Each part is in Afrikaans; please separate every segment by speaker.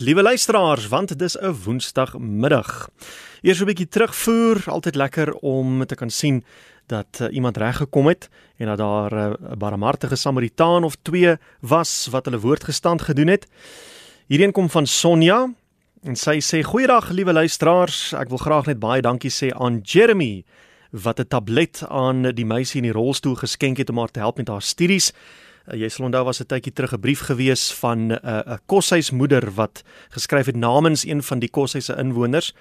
Speaker 1: Liewe luisteraars, want dit is 'n Woensdagmiddag. Eers 'n bietjie terugvoer, altyd lekker om te kan sien dat uh, iemand reg gekom het en dat daar eh, 'n uh, barmhartige Samaritaan of twee was wat hulle woord gestand gedoen het. Hierheen kom van Sonja en sy sê: "Goeiedag, liewe luisteraars. Ek wil graag net baie dankie sê aan Jeremy wat 'n tablet aan die meisie in die rolstoel geskenk het om haar te help met haar studies." Uh, jy sal onthou was 'n tydjie terug 'n brief gewees van 'n uh, 'n koshuismoeder wat geskryf het namens een van die koshuise inwoners,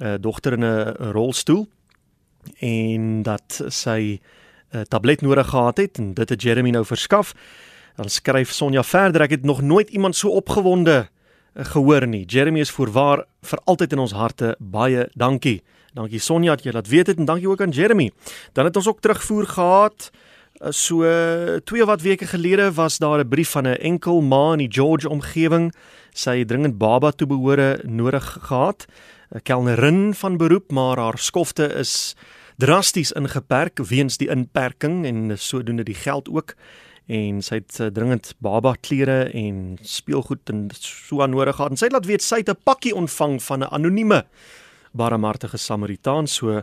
Speaker 1: 'n uh, dogter in 'n rolstoel en dat sy 'n uh, tablet nodig gehad het en dit het Jeremy nou verskaf. Dan skryf Sonja verder: Ek het nog nooit iemand so opgewonde uh, gehoor nie. Jeremy is voorwaar vir altyd in ons harte. Baie dankie. Dankie Sonja dat jy laat weet het en dankie ook aan Jeremy. Dan het ons ook terugvoer gehad Eh, so twee wat weke gelede was daar 'n brief van 'n enkel ma in die George omgewing. Sy het dringend baba toe behore nodig gehad. 'n Kelnerin van beroep, maar haar skofte is drasties ingeperk weens die inperking en sodoende die geld ook en sy het uh, dringend baba klere en speelgoed en so aan nodig gehad en sy laat weet sy het 'n pakkie ontvang van 'n anonieme barmhartige Samaritaan so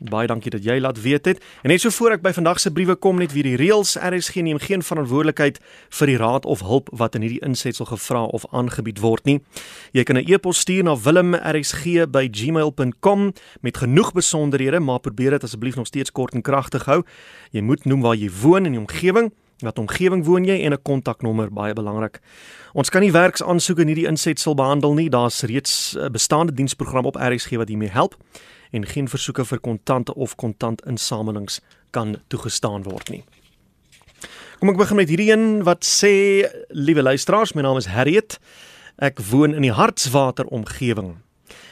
Speaker 1: Baie dankie dat jy laat weet het. En net so voor ek by vandag se briewe kom net weer die reëls RSG neem geen verantwoordelikheid vir die raad of hulp wat in hierdie insetsel gevra of aangebied word nie. Jy kan 'n e-pos stuur na wilmrsg@gmail.com met genoeg besonderhede, maar probeer dit asseblief nog steeds kort en kragtig hou. Jy moet noem waar jy woon in die omgewing, wat omgewing woon jy en 'n kontaknommer, baie belangrik. Ons kan nie werksaansoeke in hierdie insetsel behandel nie. Daar's reeds 'n bestaande diensprogram op RSG wat hiermee help en geen versoeke vir kontante of kontantinsamelings kan toegestaan word nie. Kom ek begin met hierdie een wat sê liewe luisteraars, my naam is Harriet. Ek woon in die Hartswater omgewing.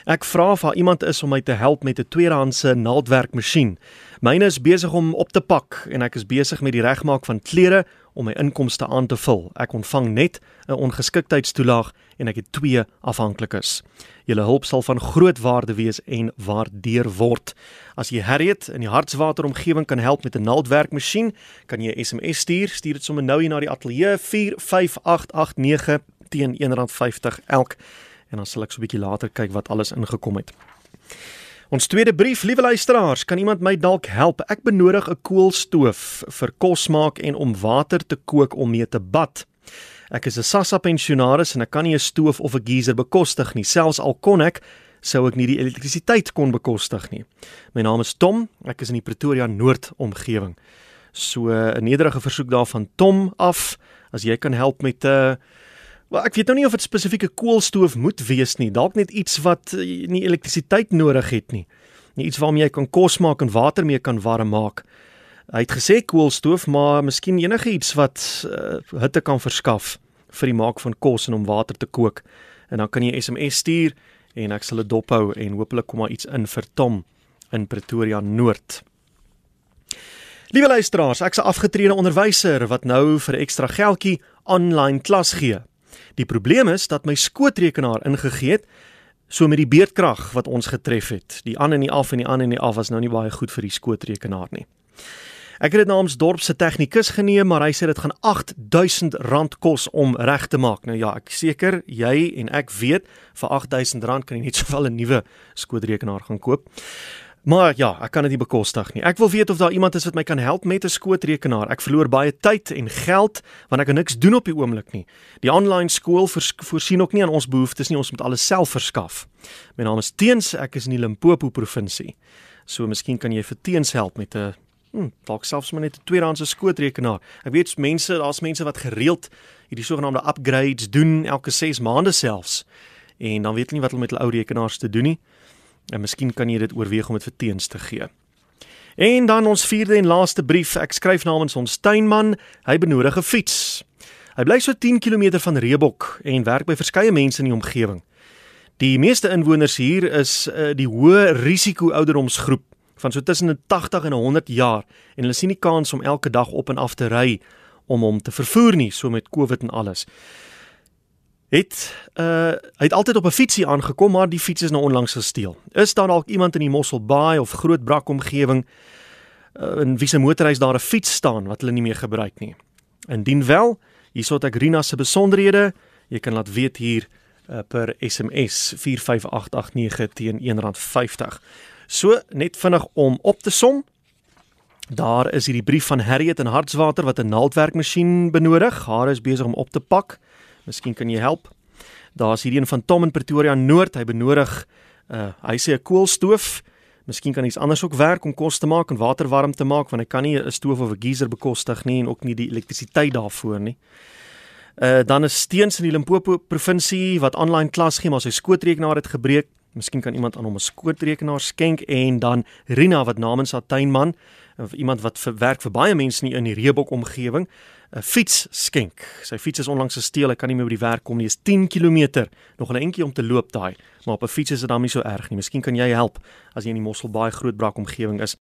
Speaker 1: Ek vra of daar iemand is om my te help met 'n tweedehandse naaldwerkmasjien. Myne is besig om op te pak en ek is besig met die regmaak van klere om my inkomste aan te vul. Ek ontvang net 'n ongeskiktheidstoelaag en ek het twee afhanklikes. Julle hulp sal van groot waarde wees en waardeer word. As jy Harriet in die Hartswater omgewing kan help met 'n naaldwerkmasjien, kan jy 'n SMS stuur. Stuur dit sommer nou hier na die ateljee 45889 teen R1.50 elk en dan sal ek so 'n bietjie later kyk wat alles ingekom het. Ons tweede brief, liewe luisteraars, kan iemand my dalk help? Ek benodig 'n koolstoof vir kos maak en om water te kook om mee te bad. Ek is 'n SASSA pensionaris en ek kan nie 'n stoof of 'n geyser bekostig nie. Selfs al kon ek, sou ek nie die elektrisiteit kon bekostig nie. My naam is Tom. Ek is in die Pretoria Noord omgewing. So 'n nederige versoek daarvan Tom af as jy kan help met 'n uh, Wel ek weet nou nie of dit spesifieke koolstoof moet wees nie. Dalk net iets wat uh, nie elektrisiteit nodig het nie. Nie iets waarmee jy kan kos maak en water mee kan warm maak. Hy het gesê koolstoof, maar miskien enige iets wat uh, hitte kan verskaf vir die maak van kos en om water te kook. En dan kan jy SMS stuur en ek sal dit dophou en hopelik kom maar iets in vir Tom in Pretoria Noord. Liewe luisteraars, ek's 'n afgetrede onderwyser wat nou vir ekstra geldjie aanlyn klas gee. Die probleem is dat my skootrekenaar ingegee het so met die beerdkrag wat ons getref het. Die aan en die af en die aan en die af was nou nie baie goed vir die skootrekenaar nie. Ek het dit namens dorp se tegnikus geneem, maar hy sê dit gaan R8000 kos om reg te maak. Nou ja, ek seker jy en ek weet vir R8000 kan jy net sowel 'n nuwe skootrekenaar gaan koop. Maar ja, ek kan dit nie bekostig nie. Ek wil weet of daar iemand is wat my kan help met 'n skootrekenaar. Ek verloor baie tyd en geld want ek kan niks doen op die oomblik nie. Die aanlyn skool voorsien ook nie aan ons behoeftes nie. Ons moet alles self verskaf. My naam is Teens, ek is in die Limpopo provinsie. So miskien kan jy vir Teens help met 'n Hm, dalk selfs maar net 'n tweedehandse skootrekenaar. Ek weet mense, daar's mense wat gereeld hierdie sogenaamde upgrades doen elke 6 maande selfs. En dan weet hulle nie wat hulle met hulle ou rekenaars te doen nie. En miskien kan jy dit oorweeg om dit vir teens te gee. En dan ons vierde en laaste brief. Ek skryf namens ons tuinman. Hy benodig 'n fiets. Hy bly so 10 km van Reebok en werk by verskeie mense in die omgewing. Die meeste inwoners hier is uh, die hoë risiko ouderdomsgroep van so tussen 80 en 100 jaar en hulle sien nie kans om elke dag op en af te ry om hom te vervoer nie so met Covid en alles. Het uh hy het altyd op 'n fietsie aangekom maar die fiets is nou onlangs gesteel. Is daar dalk iemand in die Mosselbaai of Groot Brak omgewing uh, in wie se motorhuis daar 'n fiets staan wat hulle nie meer gebruik nie? Indien wel, hierso het ek Rina se besonderhede. Jy kan laat weet hier uh, per SMS 45889 teen R1.50. So net vinnig om op te som. Daar is hierdie brief van Harriet in Hartswater wat 'n naaldwerkmasjien benodig. Haar is besig om op te pak. Miskien kan jy help. Daar's hierdie een van Tom in Pretoria Noord. Hy benodig uh hy sê 'n koolstoof. Miskien kan iets anders ook werk om kos te maak en water warm te maak want hy kan nie 'n stoof of 'n geyser bekostig nie en ook nie die elektrisiteit daarvoor nie. Uh dan is Steens in die Limpopo provinsie wat aanlyn klas gee maar sy skootrekenaar het gebreek. Miskien kan iemand aan hom 'n skootrekenaar skenk en dan Rina wat namens haar tuinman iemand wat vir werk vir baie mense in die Reebok omgewing 'n fiets skenk. Sy fiets is onlangs gesteel, hy kan nie meer by die werk kom nie. Is 10 km, nog 'n entjie om te loop daai, maar op 'n fiets is dit dan nie so erg nie. Miskien kan jy help as jy in die Mosselbaai Grootbrak omgewing is.